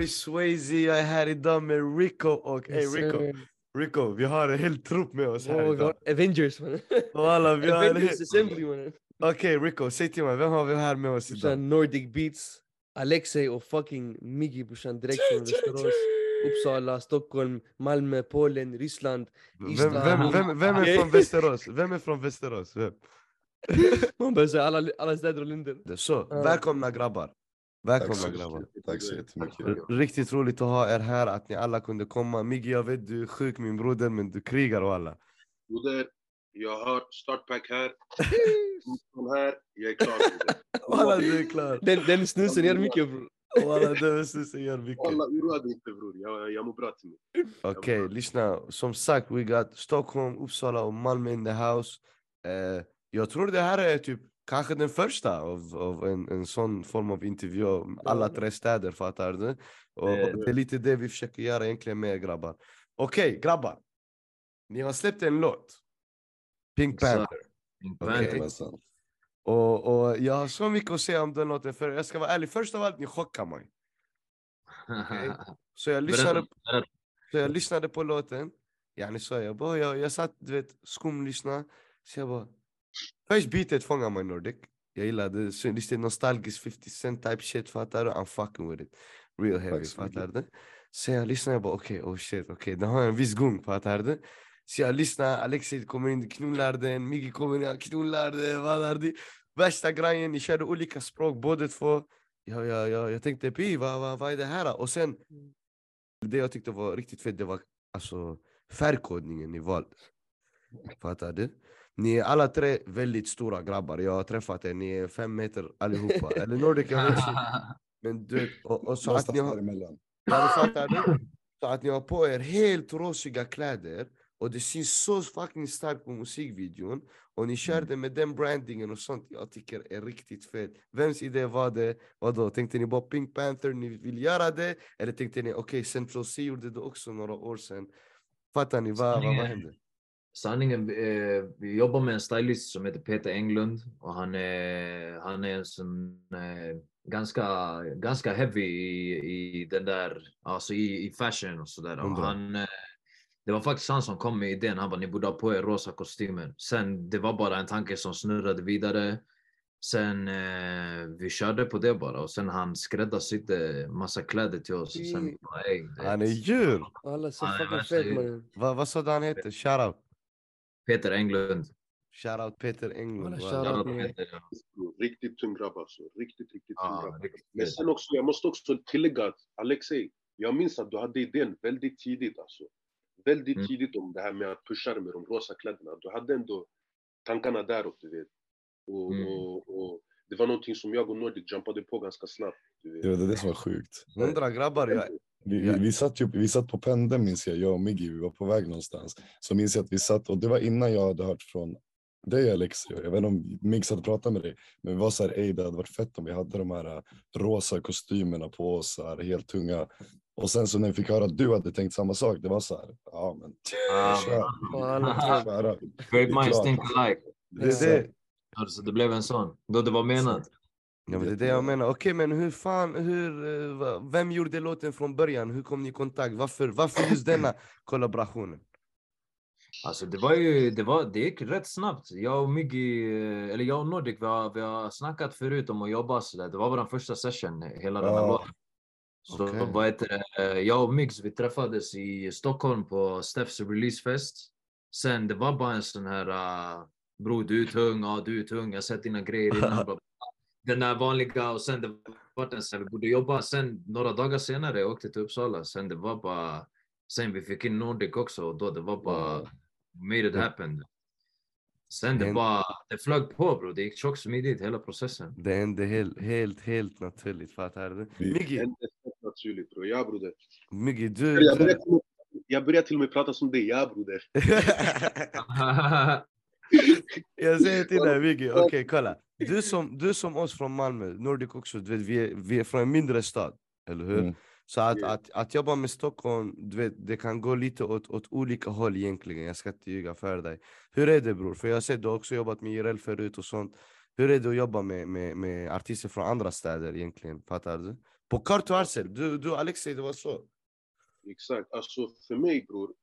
boy Swayze, jag är här idag med Rico och... Hey Rico. Rico, vi har en hel trupp med oss här Oh, idag. Avengers mannen. Walla, vi har en Avengers hel... Assembly mannen. Okej Rico, säg till mig, vem har vi här med oss idag? Nordic Beats, Alexei och fucking Miggy brorsan direkt från Västerås, Uppsala, Stockholm, Malmö, Polen, Ryssland. Vem, Island. vem, vem, vem är från Västerås? Vem är från Västerås? Vem? Man börjar säga alla, alla städer och länder. Så, välkomna grabbar. Välkomna grabbar. Tack så jättemycket. Riktigt roligt att ha er här, att ni alla kunde komma. Miggy, jag vet du är sjuk min broder, men du krigar och alla. Broder, jag har startpack här. Här, jag är klar. Walla, du är klar. Den, den snusen gör mycket bror. Walla, är så gör mycket. Alla oroa dig inte bror, jag, jag mår bra till mig. Okej, lyssna. Som sagt, we got Stockholm, Uppsala och Malmö in the house. Eh, jag tror det här är typ kanske den första av, av en, en sån form av intervju. Alla tre städer, fattar du? Och, och det är lite det vi försöker göra egentligen med grabbar. Okej, grabbar. Ni har släppt en låt. Pink. Panther. Pink alltså. Och, och jag har så mycket att säga om den låten, för jag ska vara ärlig, först av allt, ni chockar mig. Okej. Så jag lyssnade, så jag lyssnade på låten, yani så jag bara, jag, jag satt du vet, skumlyssna, så jag bara, först beatet fångar mig Nordic, jag gillade så lite nostalgisk 50 cent type shit, fattar du? I'm fucking with it, real heavy, fattar du? Så jag lyssnade, jag bara okej, oh shit, okej, den har en viss gung, fattar du? Så jag lyssnar, Alexei kommer in, knullar den, Miggy kommer in, knullar den, är det? Värsta grejen, ni körde olika språk båda två. Ja, ja, ja, jag tänkte, pi, vad, vad, vad är det här? Och sen, det jag tyckte var riktigt fett, det var alltså färgkodningen ni valde. Fattar du? Ni är alla tre väldigt stora grabbar, jag har träffat er, ni är fem meter allihopa. Eller Nordic, jag vet. Men du och, och så att ni har... Ja, du? Så att ni har på er helt rosiga kläder och det syns så fucking starkt på musikvideon och ni körde med den brandingen och sånt jag tycker är riktigt fett. Vems idé var det? Vadå, tänkte ni bara Pink Panther, ni vill göra det? Eller tänkte ni okej, Central C gjorde det också några år sedan? Fattar ni, vad, vad, vad hände? Sanningen, eh, vi jobbar med en stylist som heter Peter Englund och han är, han är en sån, eh, ganska, ganska heavy i, i den där, alltså i, i fashion och sådär. Han, eh, det var faktiskt han som kom med idén. Han bara, ni borde ha på er rosa kostymer. Sen, det var bara en tanke som snurrade vidare. Sen eh, vi körde på det bara och sen han skräddarsydde massa kläder till oss. Och sen, bara, "Ey, det- Han är djur! Är-. Vad, vad sa du han hette? Shoutout! Peter Englund. Shoutout Peter Englund. Shoutout. Shoutout Peter, ja. Riktigt tung grabb alltså. Riktigt, riktigt tung Ja, grabb. riktigt Men sen också, jag måste också tillägga att Alexei, jag minns att du hade idén väldigt tidigt alltså. Väldigt Mm. tidigt om det här med att pusha med de rosa kläderna. Du hade ändå tankarna däråt, du vet. Och, Mm. och, och det var någonting som jag och Nordic jumpade på ganska snabbt. Du vet. Det var det som var sjukt. Hundra grabbar, jag, Vi, vi, vi, satt ju, vi satt på pendeln minns jag, jag och Miggy, vi var på väg någonstans. Så minns jag att vi satt, och det var innan jag hade hört från dig Alexi, jag vet inte om Miggs hade pratat med dig, men vi var så här, ey det hade varit fett om vi hade de här äh, rosa kostymerna på oss, så här, helt tunga. Och sen så när vi fick höra att du hade tänkt samma sak, det var så här, ja men Ah, kör. Great minds think alike. det är det. Alltså, det blev en sån. Då det var menat. Ja, men det är det jag menar. Okej, men hur fan, hur, eh, vem gjorde låten från början? Hur kom ni i kontakt? Varför, varför just denna kollaborationen? Alltså det var ju, det, var, det gick rätt snabbt. Jag och Miggy, eh, eller jag och Nordic, vi har, vi har snackat förut om att jobba sådär. Det var vår första session, hela den här Ja. låten. Så vad heter eh, Jag och Miggs, vi träffades i Stockholm på Steffs releasefest. Sen det var bara en sån här, uh, bror du är tung, ja du är tung, jag har sett dina grejer innan. Den där vanliga och sen det var en så här, vi borde jobba. Sen några dagar senare jag åkte till Uppsala. Sen det var bara, sen vi fick in Nordic också och då det var bara, made it happen. Sen det bara, det flög på bro. Det gick tjockt smidigt hela processen. Det hände helt, helt, helt naturligt, fattar du? Miggy, Det är helt naturligt bror. Ja broder. Miggy du... Jag börjar till och med prata som dig, ja broder. jag säger till dig Miggy, okej kolla. Du som, du som oss från Malmö, Nordic också, du vet, vi, är, vi är från en mindre stad, eller hur? Mm. Så att, att, att jobba med Stockholm, du vet, det kan gå lite åt, åt olika håll egentligen. Jag ska inte ljuga för dig. Hur är det bror? För jag har sett du har också jobbat med IRL förut och sånt. Hur är det att jobba med, med, med artister från andra städer egentligen? Fattar du? På Kart och Arcel, du, du Alexei, det var så. Exakt. Alltså för mig bror,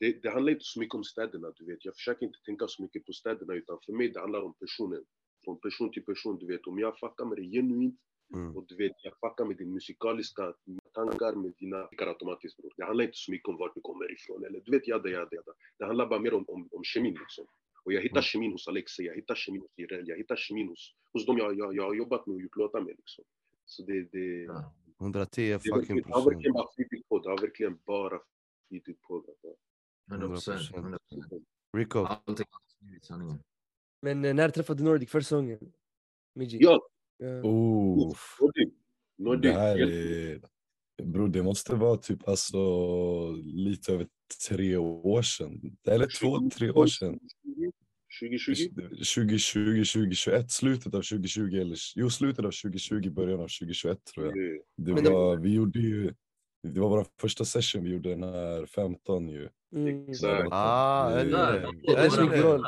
det, det handlar inte så mycket om städerna, du vet. Jag försöker inte tänka så mycket på städerna, utan för mig det handlar om personen. Från person till person, du vet. Om jag fuckar med dig genuint, Mm. och du vet, jag fuckar med din musikaliska tankar, med dina tankar automatiskt bror. Det handlar inte så mycket om vart du kommer ifrån, eller du vet, jada, jada, jada. Det handlar bara mer om, om, om kemin liksom. Och jag hittar Mm. kemin hos Alexei, jag hittar kemin hos Jireel, jag hittar kemin hos, hos dem jag, jag, jag har jobbat med och gjort låtar med liksom. Så det, det, Ja. 110 det, fucking det har procent. verkligen bara flutit på, det har verkligen bara flutit på. Alltså. 100 procent. 100%. 100%. Rico, Allting sanningen. Men eh, när träffade du Nordic första gången? Miji? Ja, Ja. Oof. Nordic. Nordic. Det här är... Bror, det måste vara typ alltså lite över tre år sedan. Eller två, tre år sedan. 2020? 2020, 2021, slutet av 2020 eller jo, slutet av 2020, början av 2021 tror jag. Det- var, vi gjorde ju, det var vår första session, vi gjorde den här 15 ju. Mm. Exakt. ah, Det- hur? det är så.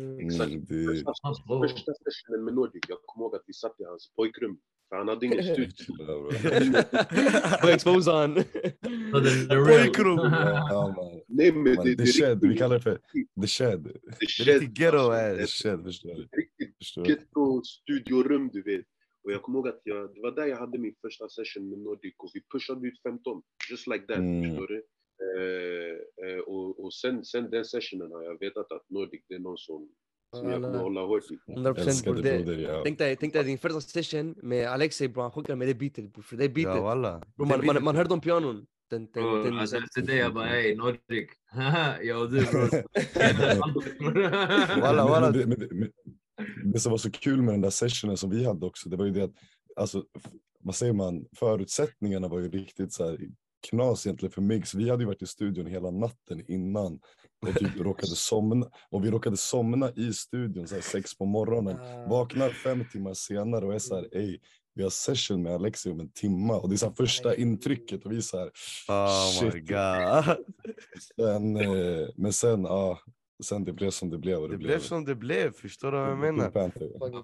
Mm. Exakt. Mm, det, Första, sessionen med Nordic, jag kommer ihåg att vi satt i hans pojkrum. För han hade ingen studio. Får exposa han. Är. Pojkrum. ja, man, Nej men man, det, the shed, vi kallar det för the shed. det Det är riktigt ghetto alltså. The ass. shed, förstår du? Riktigt ghetto studiorum du vet. Och jag kommer ihåg att jag, det var där jag hade min första session med Nordic och vi pushade ut 15. Just like that, Mm. förstår du? Eh, eh, och och sen, sen den sessionen har jag vetat att Nordic det är någon som, som jag kommer hålla hårt i. 100 procent Älskade bror. Det- broder, ja. Tänk dig, tänk dig din första session med Alexei bror, han chockade med det beatet bror. För det Ja beatet, walla. bror, Det man, man, man hörde om pianon. Den, den, Bror, den, Alltså efter det jag bara ey Nordic. Jag och du bror. Walla, walla. Men det, som var så kul med den där sessionen som vi hade också, det var ju det att, alltså, vad säger man, förutsättningarna var ju riktigt så här knas egentligen för Mix. Vi hade ju varit i studion hela natten innan och typ råkade somna och vi råkade somna i studion så här sex på morgonen. Ah. Vaknar fem timmar senare och är så här, ey, vi har session med Alexi om en timma och det är så första intrycket och vi är så här, Oh my shit. god. Sen, eh, men sen, ja, sen det blev som det blev. Och det, Det blev som det blev, förstår du vad jag menar?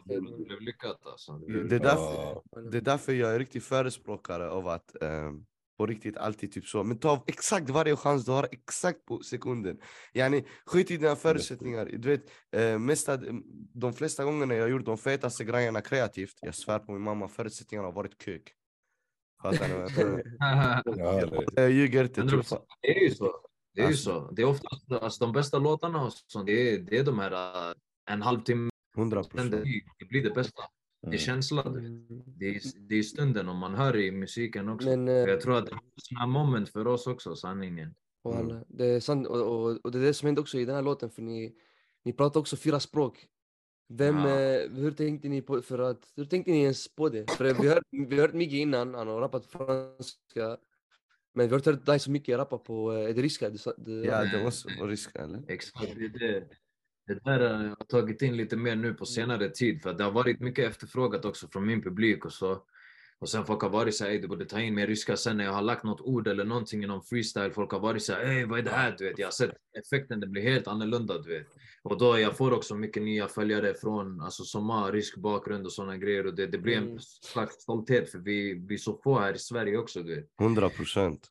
Det blev lyckat alltså. Det är därför, Ja. det är därför jag är riktigt förespråkare av att ehm, på riktigt alltid typ så. Men ta exakt varje chans du har, exakt på sekunden. Yani, skit i dina förutsättningar. Du vet, eh, mesta, de flesta gångerna jag gjort de fetaste grejerna kreativt, jag svär på min mamma, förutsättningarna har varit kök. Fattar ni vad jag ljuger inte. tro 100%. fan. Det är ju så. Det är ju Alltså. så. Det är ofta alltså, de bästa låtarna och sånt, det är, det är de här uh, en halvtimme, 100 sen procent. det, blir det bästa. Det är mm. känslan. Mm. Det är, det är stunden och man hör i musiken också. Men eh, Jag tror att det är sådana moment för oss också, sanningen. Walla, det är sant och, och, och det är det som hände också i den här låten för ni, ni pratar också fyra språk. Vem, Ja. eh, hur tänkte ni på, för att, hur tänkte ni ens på det? För vi har vi hört Miggy innan, han har rappat franska. Men vi har inte hört dig så mycket rappa på, eh, är det ryska? Du, sa- du, Ja, det var så. Ryska eller? Exakt, det, det, det där har jag tagit in lite mer nu på senare tid för det har varit mycket efterfrågat också från min publik och så. Och sen folk har varit såhär, du borde ta in mer ryska sen när jag har lagt något ord eller någonting i någon freestyle. Folk har varit såhär, ey vad är det här? Du vet, jag har sett effekten, det blir helt annorlunda du vet. Och då jag får också mycket nya följare från, alltså som har rysk bakgrund och sådana grejer och det, det blir en Mm. slags stolthet för vi, vi är så få här i Sverige också du vet. 100 procent.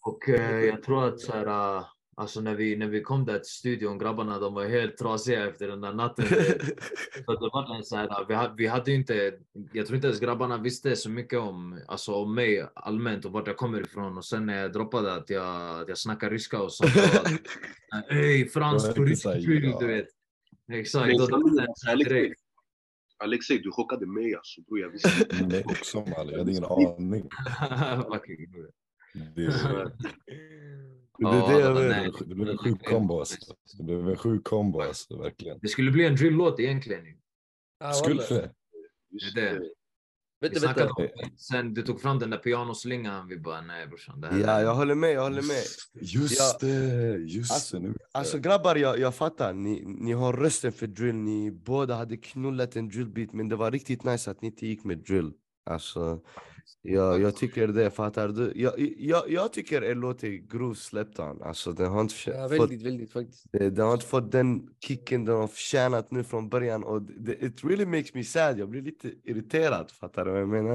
Och eh, jag tror att så här, äh, alltså när vi, när vi kom där till studion, grabbarna de var helt trasiga efter den där natten. så det var så här, vi, hade, vi hade inte, jag tror inte ens grabbarna visste så mycket om, alltså om mig allmänt och vart jag kommer ifrån. Och sen när jag droppade att jag, att jag snackar ryska och sånt. Ey, fransk på ja. du vet. Exakt. Alexei, du chockade mig alltså bror. Jag visste inte. Också jag hade ingen aning. Det, Det är det jag det blev en sjuk kombo alltså. Det blev en sjuk kombo alltså, verkligen. Det skulle bli en drill-låt egentligen. Ah, Skulle det? Det det. Vi Vänta, snackade vänta. om sen du tog fram den där pianoslingan, vi bara nej brorsan. Det här Ja, jag håller med, jag håller med. Just Ja. det, just Alltså- det. Nu. Alltså grabbar, jag, jag fattar. Ni, ni har rösten för drill. Ni båda hade knullat en drillbeat, men det var riktigt nice att ni inte gick med drill. Alltså, Ja, jag tycker det, fattar du? Jag, jag, jag tycker en låt är grov släppt han. Alltså den har inte Ja, väldigt, väldigt faktiskt. den har inte fått den kicken den har förtjänat nu från början och det, it really makes me sad. Jag blir lite irriterad, fattar du vad jag menar?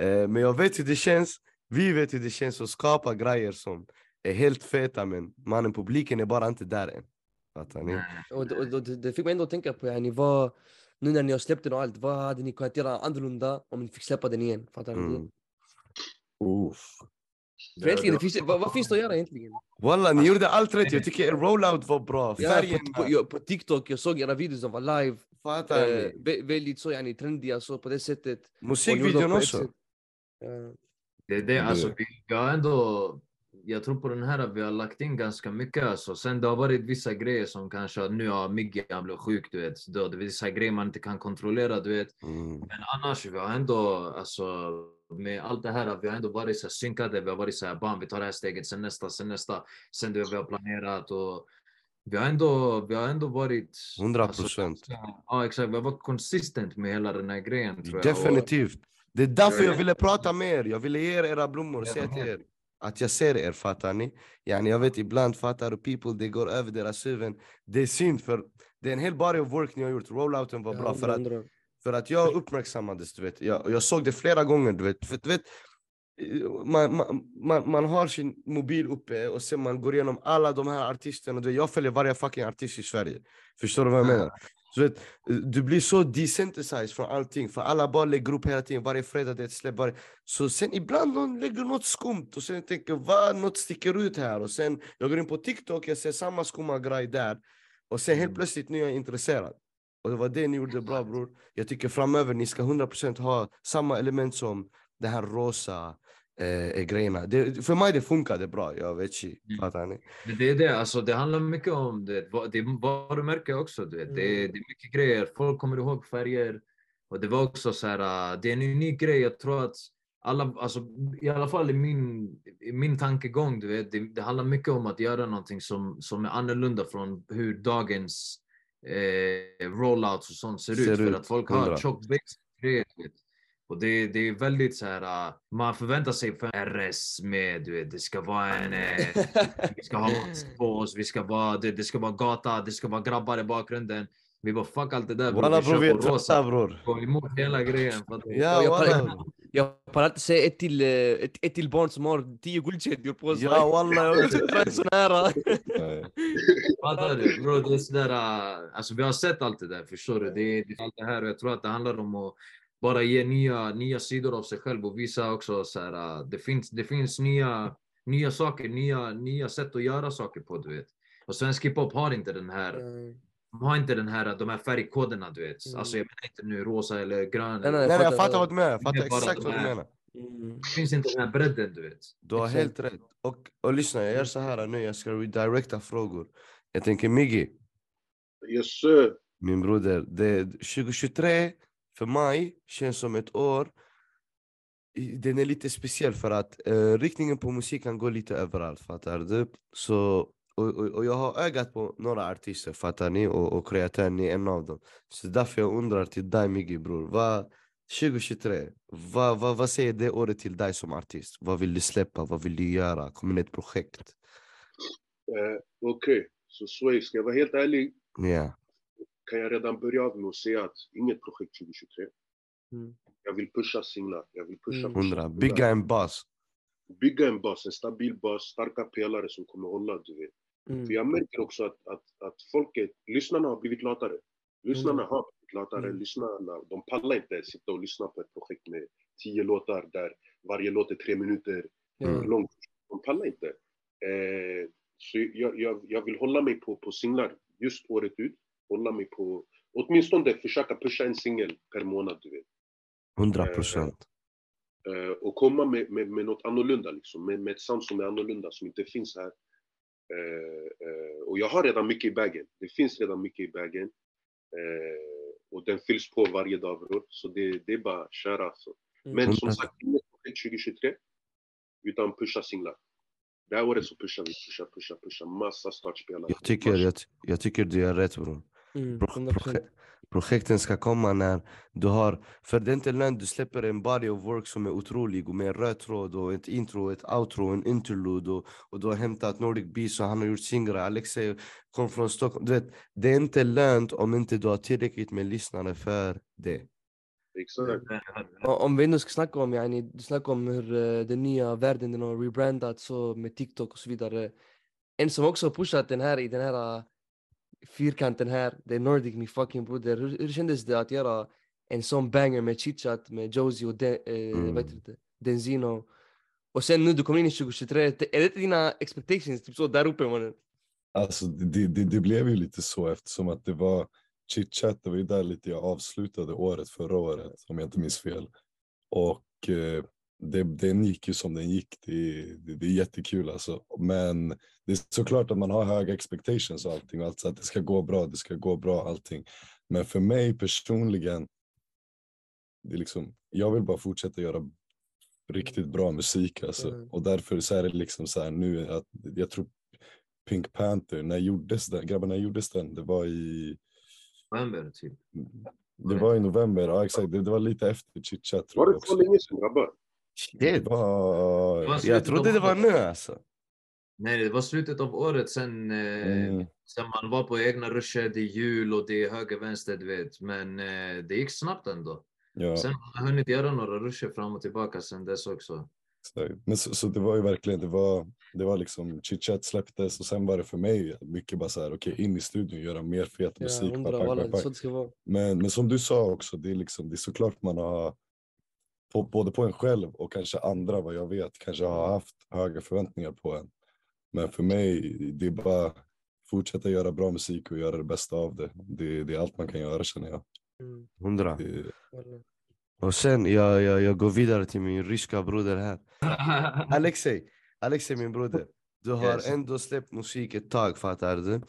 Eh, men jag vet hur det känns. Vi vet hur det känns att skapa grejer som är helt feta men mannen, publiken är bara inte där än. Fattar ni? Och, och, och det, det fick mig ändå att tänka på, yani, vad, nu när ni har släppt den och allt, vad hade ni kunnat göra annorlunda om ni fick släppa den igen? Fattar du? Mm. Uff. För egentligen, det finns, vad, vad finns det att göra egentligen? Walla, ni gjorde allt rätt. Jag tycker er rollout var bra. Ja, på, på, jag- på TikTok, jag såg era videos, de var live. fattar ni? väldigt så, yani, trendiga så på det sättet. Musikvideon också. sätt. Ja. Det är det, alltså vi, vi har ändå, jag tror på den här att vi har lagt in ganska mycket alltså. Sen det har varit vissa grejer som kanske, nu har Migge, han blev sjuk du vet. Då, det är vissa grejer man inte kan kontrollera du vet. Mm. Men annars, vi har ändå, alltså med allt det här, vi har ändå varit så här synkade, vi har varit så här, bam, vi tar det här steget, sen nästa, sen nästa, sen det vi har planerat och vi har ändå, vi har ändå varit... 100 alltså, procent. ganska- ja, exakt. Vi har varit konsistent med hela den här grejen tror jag. Och- Definitivt. Det är därför jag Ja. ville prata med er. Jag ville ge er era blommor och säga till er att jag ser er, fattar ni? Yani jag vet ibland fattar people, det går över deras huvuden. Det är synd för det är en hel body of work ni har gjort. Rollouten var bra Ja, för att, för att jag uppmärksammades, du vet. Jag, jag såg det flera gånger, du vet. För, du vet man, man, man, man har sin mobil uppe och sen man går igenom alla de här artisterna. Jag följer varje fucking artist i Sverige. Förstår du vad jag Ja. menar? Så vet, du blir så desensitized från allting, för alla bara lägger upp hela tiden, varje fredag det är ett släpp. Varje... Så sen ibland någon lägger något skumt och sen tänker vad något sticker ut här och sen jag går in på TikTok, jag ser samma skumma grej där och sen helt Mm. plötsligt nu är jag intresserad. Och det var det ni gjorde bra bror. Jag tycker framöver ni ska 100% ha samma element som det här rosa eh, grejerna. Det, för mig det funkade bra, jag vet inte. Mm. Fattar ni? Men det är det, alltså det handlar mycket om det, vad- det är varumärke också. Du vet. Det, är, Mm. det är mycket grejer, folk kommer ihåg färger. Och det var också så här, äh, det är en unik grej. Jag tror att alla, alltså, i alla fall i min, i min tankegång, du vet, det, det handlar mycket om att göra någonting som, som är annorlunda från hur dagens eh, rollouts och sånt ser, Ser ut. För ut, att folk har tjock basic grejer. Och det, det är väldigt så här, äh, man förväntar sig för RS med, du vet, det ska vara en, eh, vi ska ha spås, vi ska vara, det, det ska vara gata, det ska vara grabbar i bakgrunden. Vi bara fuck allt det där bror, vi bror vi kör är på rosa. bror. Gå emot hela grejen. Ja jag pallar inte säga ett till, eh, ett, ett till barn som har tio guldkedjor på sig. Ja walla. jag är så nära. Fattar du? Bro, det är sådär, äh, alltså vi har sett allt det där, förstår du? Det, är- det allt det här och jag tror att det handlar om att bara ge nya, nya sidor av sig själv och visa också så här, det finns, det finns nya, nya saker, nya, nya sätt att göra saker på, du vet. Och svensk hiphop har inte den här, de har inte den här, de här färgkoderna, du vet. Mm. Alltså jag menar inte nu rosa eller grön. Nej, Nej nej jag fattar vad du menar. Jag fattar är exakt vad du menar. Mm. Det finns inte den här bredden, du vet. Du har Exakt. helt rätt. Och, och lyssna, jag gör så här nu, jag ska redirecta frågor. Jag tänker Miggi, Yes sir. min broder, det 2023 för mig känns som ett år den är lite speciell för att eh, riktningen på musiken går lite överallt, fattar du? Så, och, och, och jag har ögat på några artister, fattar ni? Och, och kreatören är en av dem. Så därför jag undrar till dig Miggi bror, vad, 2023, vad, vad, vad säger det året till dig som artist? Vad vill du släppa? Vad vill du göra? Kommer det ett projekt? Eh, Okej, så Sway, ska jag vara helt ärlig Ja, kan jag redan börja av med att säga att inget projekt 2023. Mm. Jag vill pusha singlar, jag vill pusha, Mm. pusha hundra. Bygga en bas. bygga en bas, en stabil bas, starka pelare som kommer hålla, du vet. För Mm. jag märker också att, att, att folket, lyssnarna har blivit latare. Lyssnarna Mm. har blivit latare. Mm. Lyssnarna, de pallar inte sitta och lyssna på ett projekt med tio låtar där varje låt är tre minuter Mm. långt. De pallar inte. Eh, så jag, jag, jag vill hålla mig på, på singlar just året ut. Hålla mig på, åtminstone försöka pusha en singel per månad, du vet. Hundra procent. Eh, och komma med, med, med något annorlunda, liksom. med, med ett sound som är annorlunda, som inte finns här. Eh, eh, och jag har redan mycket i bagen. Det finns redan mycket i bagen. Eh, och den fylls på varje dag, bror. Så det, det är bara att köra. Alltså. Mm. Men som Hundra. sagt, inget projekt 2023. Utan pusha singlar. Det här året så pushar vi, pusha, pusha, pusha. Massa startspelare. Jag tycker, jag, jag tycker du är rätt bror. Mm. Pro- 100%. projekt, Projekten ska komma när du har, för det är inte lönt, du släpper en body of work som är otrolig och med en röd tråd och ett intro, ett outro, en interlude och, och du har hämtat Nordic Beast och han har gjort singlar, Alexei kom från Stockholm. Du vet, det är inte lönt om inte du har tillräckligt med lyssnare för det. Exakt. Om vi ändå ska snacka om, yani, du snackar om hur eh, den nya världen den har rebrandats så med TikTok och så vidare. En som också pushat den här i den här fyrkanten här, det är Nordic, min fucking broder. Hur, hur kändes det att göra en sån banger med chitchat, med Josie och De, eh, Mm. vad heter det? Denzino? Och sen nu du kommer in i 2023, är det dina expectations typ så där uppe mannen? Alltså det, det, det blev ju lite så eftersom att det var chitchat, det var ju där lite jag avslutade året förra året om jag inte minns fel. Och eh, det, den gick ju som den gick, det, det, det är jättekul alltså. Men det är såklart att man har höga expectations och allting, alltså att det ska gå bra, det ska gå bra allting. Men för mig personligen, det är liksom, jag vill bara fortsätta göra riktigt bra musik alltså. Mm. Och därför så är det liksom så här nu att jag tror Pink Panther, när gjordes den? Grabbar, när gjordes den? Det var i, November typ. det var i november, ja exakt. Det, det var lite efter Chit Chat tror Var jag det så länge sedan grabbar? Det Shit. var, Jag trodde det var nu alltså. Nej, det var slutet av året sen, eh, Mm. sen man var på egna ruscher, det är jul och det är höger, vänster, du vet. Men eh, det gick snabbt ändå. ja, Sen har jag hunnit göra några ruscher fram och tillbaka sen dess också. Men så, så det var ju verkligen, det var, det var liksom Chit Chat släpptes och sen var det för mig mycket bara så här, okej in i studion, göra mer fet Ja, musik. pang. så det ska vara. Men, men som du sa också, det är, liksom, det är såklart man har, på, både på en själv och kanske andra vad jag vet, kanske har haft höga förväntningar på en. Men för mig, det är bara fortsätta göra bra musik och göra det bästa av det. Det, det är allt man kan göra känner jag. Mm, Hundra. Det. Och sen, jag, jag, jag går vidare till min ryska broder här. Alexei, Alexei min broder. Du har Yes. ändå släppt musik ett tag, fattar du?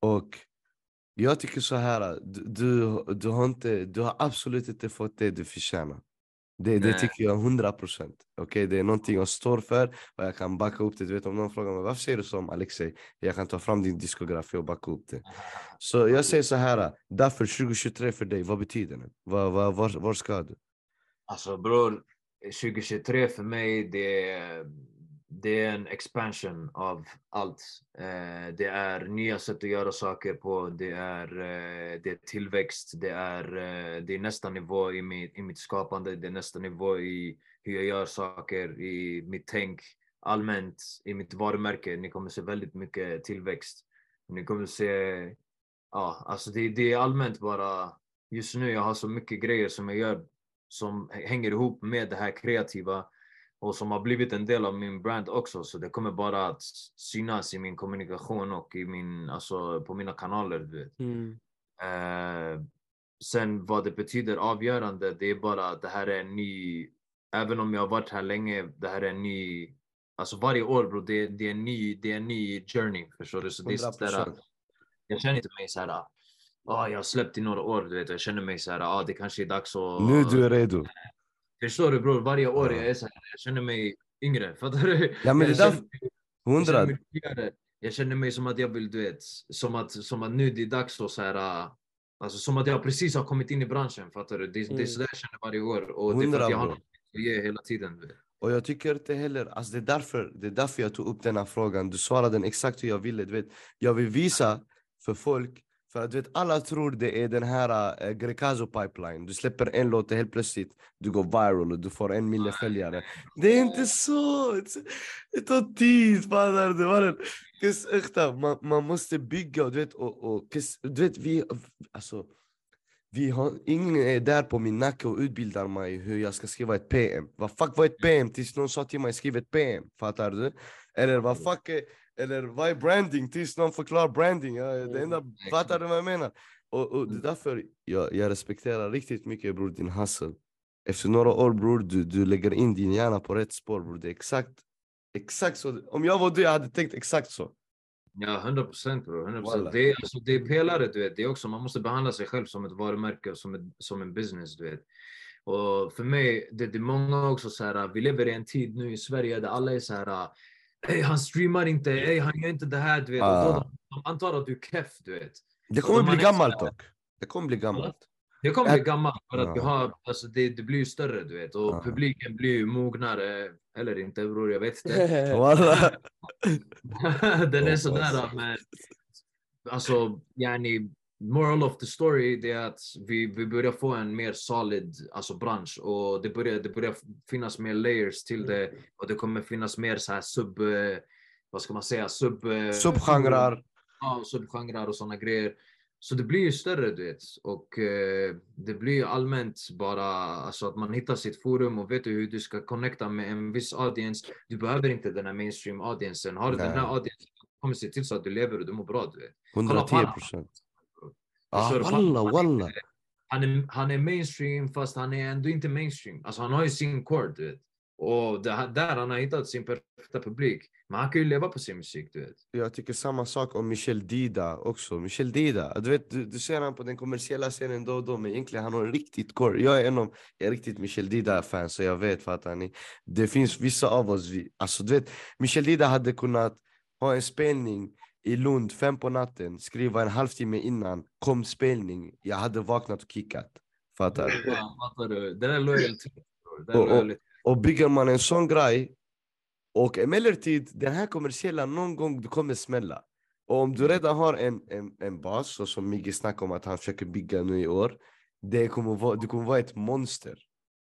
Och jag tycker så här, du, du, du, har, inte, du har absolut inte fått det du förtjänar. Det, det tycker jag 100 procent. Okay? Det är någonting jag står för och jag kan backa upp det. Du vet om någon frågar mig varför säger du så om Alexei? Jag kan ta fram din diskografi och backa upp det. Så jag säger så här, därför 2023 för dig, vad betyder det? Var, var, var, var ska du? Alltså bror, 2023 för mig det är, det är en expansion av allt. Eh, det är nya sätt att göra saker på, det är, eh, det är tillväxt, det är, eh, det är nästa nivå i mitt, i mitt skapande, det är nästa nivå i hur jag gör saker, i mitt tänk allmänt, i mitt varumärke. Ni kommer se väldigt mycket tillväxt. Ni kommer se, ja alltså det, det är allmänt bara, just nu jag har så mycket grejer som jag gör som hänger ihop med det här kreativa och som har blivit en del av min brand också. Så det kommer bara att synas i min kommunikation och i min, alltså, på mina kanaler. Du vet. Mm. Eh, sen vad det betyder avgörande, det är bara att det här är en ny, även om jag har varit här länge, det här är en ny, alltså varje år bro, det, det, är, en ny, det är en ny journey. Förstår du? Så det är 100 sådär, jag känner inte mig såhär, ah jag har släppt i några år, du vet. Jag känner mig såhär, ah det kanske är dags att... Nu du är redo. Förstår du bror? Varje år Ja. jag är så här, jag känner mig yngre. Fattar du? Ja, men jag, känner, Hundra. jag känner mig som att jag vill, du vet, som att, som att nu det är dags att så här, äh, alltså som att jag precis har kommit in i branschen. Fattar du? Det, det är Mm. så där jag känner varje år. Och det är för att jag har något att ge hela tiden. vet. Och jag tycker inte heller, alltså det är därför, det är därför jag tog upp den här frågan. Du svarade den exakt hur jag ville. Du vet, jag vill visa för folk, för att du vet, alla tror det är den här äh, Grecaso pipeline. Du släpper en låt och helt plötsligt du går viral och du får en miljon följare. Det är inte så! Det tar tid, fattar du? mannen? Äkta, man, man måste bygga och du vet, och, och, du vet vi, alltså vi har, ingen är där på min nacke och utbildar mig hur jag ska skriva ett PM. Vad fuck var ett PM tills någon sa till mig skriv ett PM? Fattar du? Eller vad fuck är, eller vad är branding tills någon förklarar branding? Ja, det enda, fattar du vad jag menar? Och, och det är därför jag, jag respekterar riktigt mycket bror din hustle. Efter några år bror, du, du lägger in din hjärna på rätt spår bror. Det är exakt, exakt så. Om jag var du, jag hade tänkt exakt så. Ja, 100 procent bror. 100%. Wallah. Det, är, alltså, det är pelare, du vet. Det är också, man måste behandla sig själv som ett varumärke och som, ett, som en business, du vet. Och för mig, det, det är många också så här, vi lever i en tid nu i Sverige där alla är så här, Ey, han streamar inte, ey, han gör inte det här, du vet. Och då, Ah. de, antar att du är keff, du vet. Det kommer de bli gammalt dock. Det kommer bli gammalt. Det kommer bli gammalt för att vi ja. har, alltså det, det blir större du vet och Ja. publiken blir ju mognare. Eller inte bror, jag vet inte. Den är sådär men alltså yani moral of the story det är att vi, vi börjar få en mer solid alltså bransch och det börjar, det börjar finnas mer layers till det och det kommer finnas mer så här sub, eh, vad ska man säga, sub... eh, Subgenrer. Ja, subgenrer och sådana grejer. Så det blir ju större du vet och eh, det blir ju allmänt bara alltså att man hittar sitt forum och vet hur du ska connecta med en viss audience. Du behöver inte den här mainstream audiencen. Har du den här audiencen kommer se till så att du lever och du mår bra du vet. 110 procent. Ah, walla, Han- walla. Han är, han är mainstream fast han är ändå inte mainstream. Alltså han har ju sin core du vet. Och det, där han har hittat sin perfekta publik. Men han kan ju leva på sin musik du vet. Jag tycker samma sak om Michel Dida också. Michel Dida, du vet, du, du ser han på den kommersiella scenen då och då, men egentligen han har en riktigt core. Jag är en av, jag är riktigt Michel Dida-fan, så jag vet fattar ni. Det finns vissa av oss, vi, alltså du vet, Michel Dida hade kunnat ha en spelning i Lund fem på natten, skriva en halvtimme innan, kom spelning, jag hade vaknat och kickat. Fattar du? Ja, du? Det där är lojalitet. Och- och-. Och bygger man en sån grej, och emellertid, den här kommersiella någon gång det kommer smälla. Och om du redan har en, en, en bas, så som Migge snackade om att han försöker bygga nu i år, det kommer vara, du kommer vara ett monster.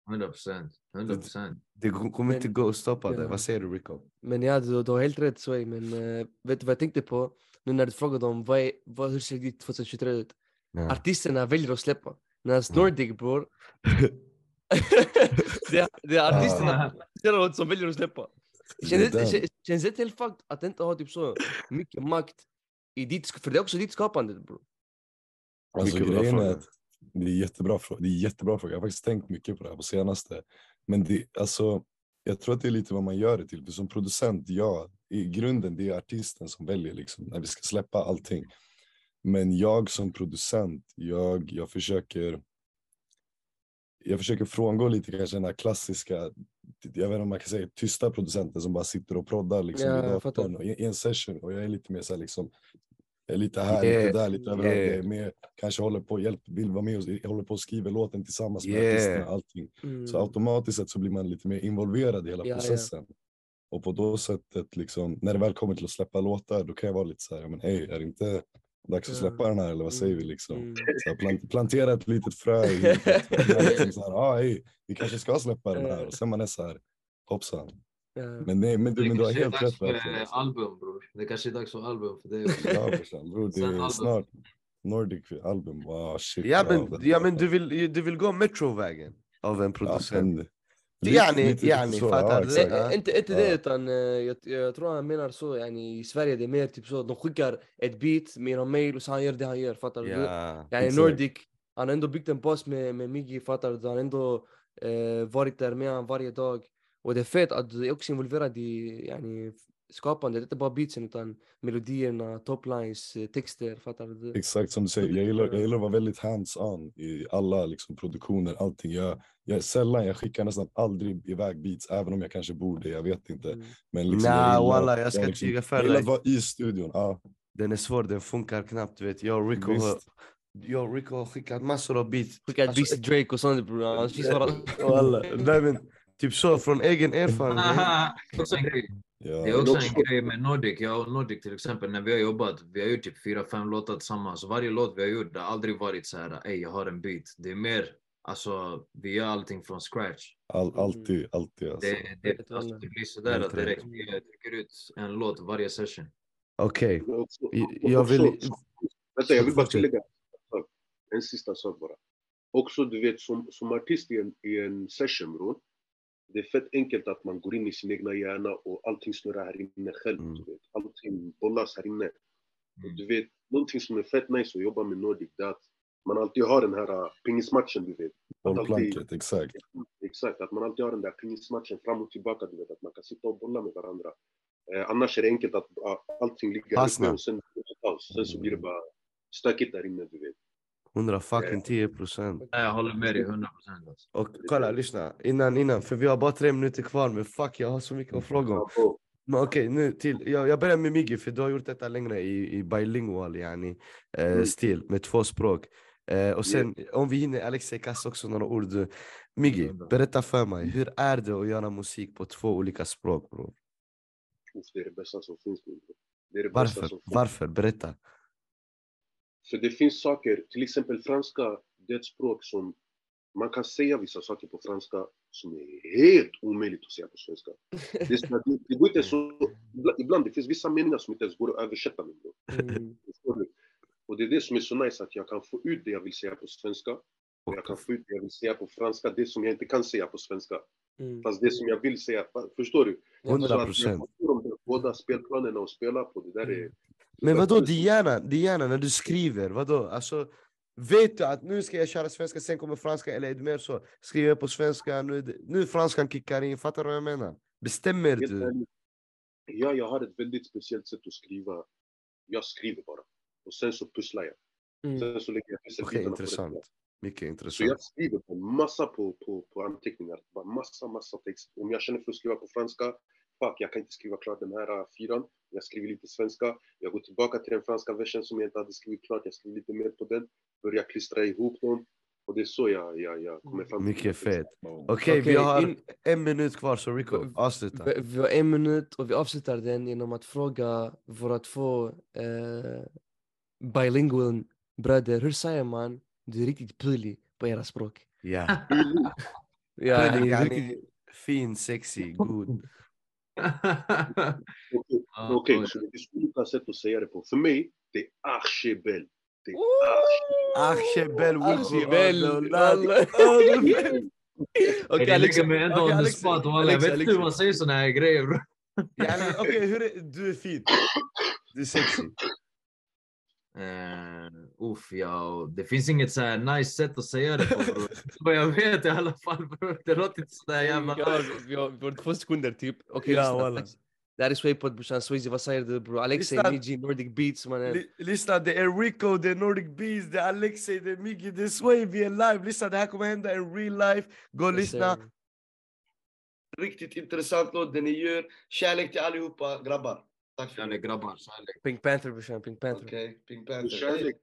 100 procent. 100 procent. Det kommer inte gå att stoppa det. Ja. Vad säger du Rico? Men ja, du, du har helt rätt Sway, men eh, vet du vad jag tänkte på? Nu när du frågade om vad, är, vad, hur ser ditt 2023 ut? Ja. Artisterna väljer att släppa. Medan Nordic bror, det, det är artisterna själva som väljer att släppa. Känns det, känns- det helt fucked att inte ha typ så mycket makt i ditt, för det är också ditt skapande bror. Alltså grejen är att det är jättebra fråga. Det är jättebra fråga. Jag har faktiskt tänkt mycket på det här på senaste. Men det, alltså, jag tror att det är lite vad man gör det till. För som producent, ja, i grunden det är artisten som väljer liksom, när vi ska släppa allting. Men jag som producent, jag, jag försöker jag försöker frångå lite kanske den här klassiska, jag vet inte om man kan säga tysta producenten som bara sitter och proddar liksom Ja, i datorn i, en session och jag är lite mer så här liksom lite här, Yeah, lite där, lite överallt. yeah. Jag är med, kanske håller på, hjälp, vill vara med och håller på och skriver låten tillsammans med Yeah. artisterna, allting. Mm. Så automatiskt sett så blir man lite mer involverad i hela ja. processen. Och på då sättet, liksom, när det väl kommer till att släppa låtar, då kan jag vara lite så här, men hej, är det inte dags att släppa den här eller vad säger vi Mm, liksom? mm. Så plant, plantera ett litet frö i liksom så här, ah, hej, vi kanske ska släppa den här. Och sen man är så här, hoppsan. Men, nej, men, du, men du har kanske är helt dags rätt för album bror. Det kanske är dags för album för dig också. Ja, brorsan, bror, det är snart Nordic album. Wow, shit. Ja men, det- ja, men du, vill, du vill gå metrovägen av en producent. fattar ja, du? exakt. Eh, inte, inte Ja. det utan eh, jag, jag tror han menar så, yani, i Sverige det är mer typ så, de skickar ett beat med någon mail och så han gör det han gör, fattar du? Exakt. Nordic, han har ändå byggt en bas med, med Miggy, fattar du? Han har ändå eh, varit där med honom varje dag. Och det är fett att du är också involverad i yani, skapandet, inte bara beatsen utan melodierna, toplines, texter, fattar du? Exakt som du säger, jag gillar, jag gillar att vara väldigt hands-on i alla liksom, produktioner, allting. Jag, jag, sällan, jag skickar nästan aldrig iväg beats, även om jag kanske borde, jag vet inte. Mm. Men liksom, Nah, jag gillar, walla, jag ska liksom, tyga för jag gillar att vara i studion. Ja, Den är svår, den funkar knappt. Vet. Jag och Rico, Visst. jag och Rico har skickat massor av beats. Skicka ett Alltså, beat till Drake och sånt bror, han finns bara... Walla. Nej, men, typ så, från egen erfarenhet. Det är också en grej. ja, Det är också en grej med Nordic. Jag och Nordic till exempel, när vi har jobbat, vi har gjort typ fyra, fem låtar tillsammans. Varje låt vi har gjort, det har aldrig varit så här, ey jag har en beat. Det är mer, alltså vi gör allting från scratch. all, alltid, alltid. Alltså. Det, det, alltså, det blir sådär att räcker, jag trycker ut en låt varje session. Okej, och jag vill- Vänta, jag vill bara tillägga en sista sak bara. Också du vet som, som artist i en, i en session bror. Det är fett enkelt att man går in i sin egna hjärna och allting snurrar här inne själv. Mm. Du vet. Allting bollas här inne. Och Mm. du vet, någonting som är fett nice att jobba med Nordic det är att man alltid har den här uh, pingismatchen du vet. Bollplanket, exakt. Exakt, att man alltid har den där pingismatchen fram och tillbaka, du vet, att man kan sitta och bolla med varandra. Eh, annars är det enkelt att uh, allting ligger uppe och sen. Sen så blir det bara stökigt där inne, du vet. 100 fucking 10 procent. Jag håller med dig 100 procent. Alltså. Och kolla, lyssna. Innan, innan, för vi har bara tre minuter kvar, men fuck, jag har så mycket att fråga om. Men okej, nu till. Jag, jag börjar med Miggy, för du har gjort detta längre i, i bilingual yani, eh, Mm. stil, med två språk. Eh, och sen om vi hinner, Alexej kasta också några ord. du. Miggi, berätta för mig, hur är det att göra musik på två olika språk bror? Det är det bästa som finns. Det är det bästa Varför? som finns. Varför? Berätta. För det finns saker, till exempel franska, det är ett språk som man kan säga vissa saker på franska som är helt omöjligt att säga på svenska. Det, är det, går inte så, ibland- det finns vissa meningar som inte ens går att översätta. Bror. Mm. Och det är det som är så nice, att jag kan få ut det jag vill säga på svenska. Och jag kan få ut det jag vill säga på franska, det som jag inte kan säga på svenska. Mm. Fast det som jag vill säga, förstår du? Så att 100 jag får de båda spelplanerna att spela på, det där är... Men vadå Diana, Diana när du skriver, vadå? Alltså, vet du att nu ska jag köra svenska, sen kommer franska, eller är det mer så? Skriver jag på svenska, nu, nu franskan kickar in, fattar du vad jag menar? Bestämmer du? Ja, jag har ett väldigt speciellt sätt att skriva. Jag skriver bara. Och sen så pusslar jag. Mm. Sen så lägger jag pusselbitarna på rätt intressant. plats. Mycket Så intressant. jag skriver på massa på, på, på anteckningar. Bara massa, massa text. Om jag känner för att skriva på franska, fuck, jag kan inte skriva klart den här uh, fyran. Jag skriver lite svenska. Jag går tillbaka till den franska versen som jag inte hade skrivit klart. Jag skriver lite mer på den. Börjar klistra ihop dem. Och det är så jag, jag, jag kommer fram till Mycket fett. Okej, vi Okej, har in- en minut kvar, så Rico, avsluta. Vi, vi har en minut och vi avslutar den genom att fråga våra två eh, bilingual bröder. Hur säger man du är riktigt pullig på era språk? Ja. Ja, riktigt... Fin, sexy, god. Okej, Ja, Okej, oj. så det finns olika sätt att säga det på. För mig, det är archibel. Det är Archibel Archibel, alla. Okej, Alex. ligger mig ändå okej, on the spot. Jag vet inte hur man säger såna här grejer Okej, hur är, du är fin. Du är sexy. Uh, uff, ja, det finns inget så här nice sätt att säga det på. Vad jag vet i alla fall. Det låter inte sådär jävla Ja, nice. vi har, vi har två sekunder typ. Okej, Ja, här är Swaypod brorsan. Swayze, vad säger du bror? Alexei. Miji, Nordic Beats mannen. Lyssna, det är Rico, det är Nordic Beast, det är Alexei, det är Miggy, det är Sway, vi är live. Lyssna, det här kommer hända i real life. Gå och lyssna. Riktigt intressant låt, det ni gör. Kärlek till allihopa, grabbar. Tack för det. grabbar, kärlek. Pink Panther brorsan, Pink Panther. Okej, Pink Panther. Kärlek.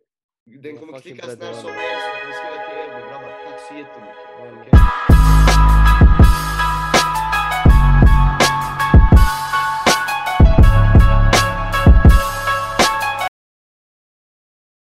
Den kommer klickas när som helst. Jag kommer skriva till er, grabbar, tack så jättemycket. Okej?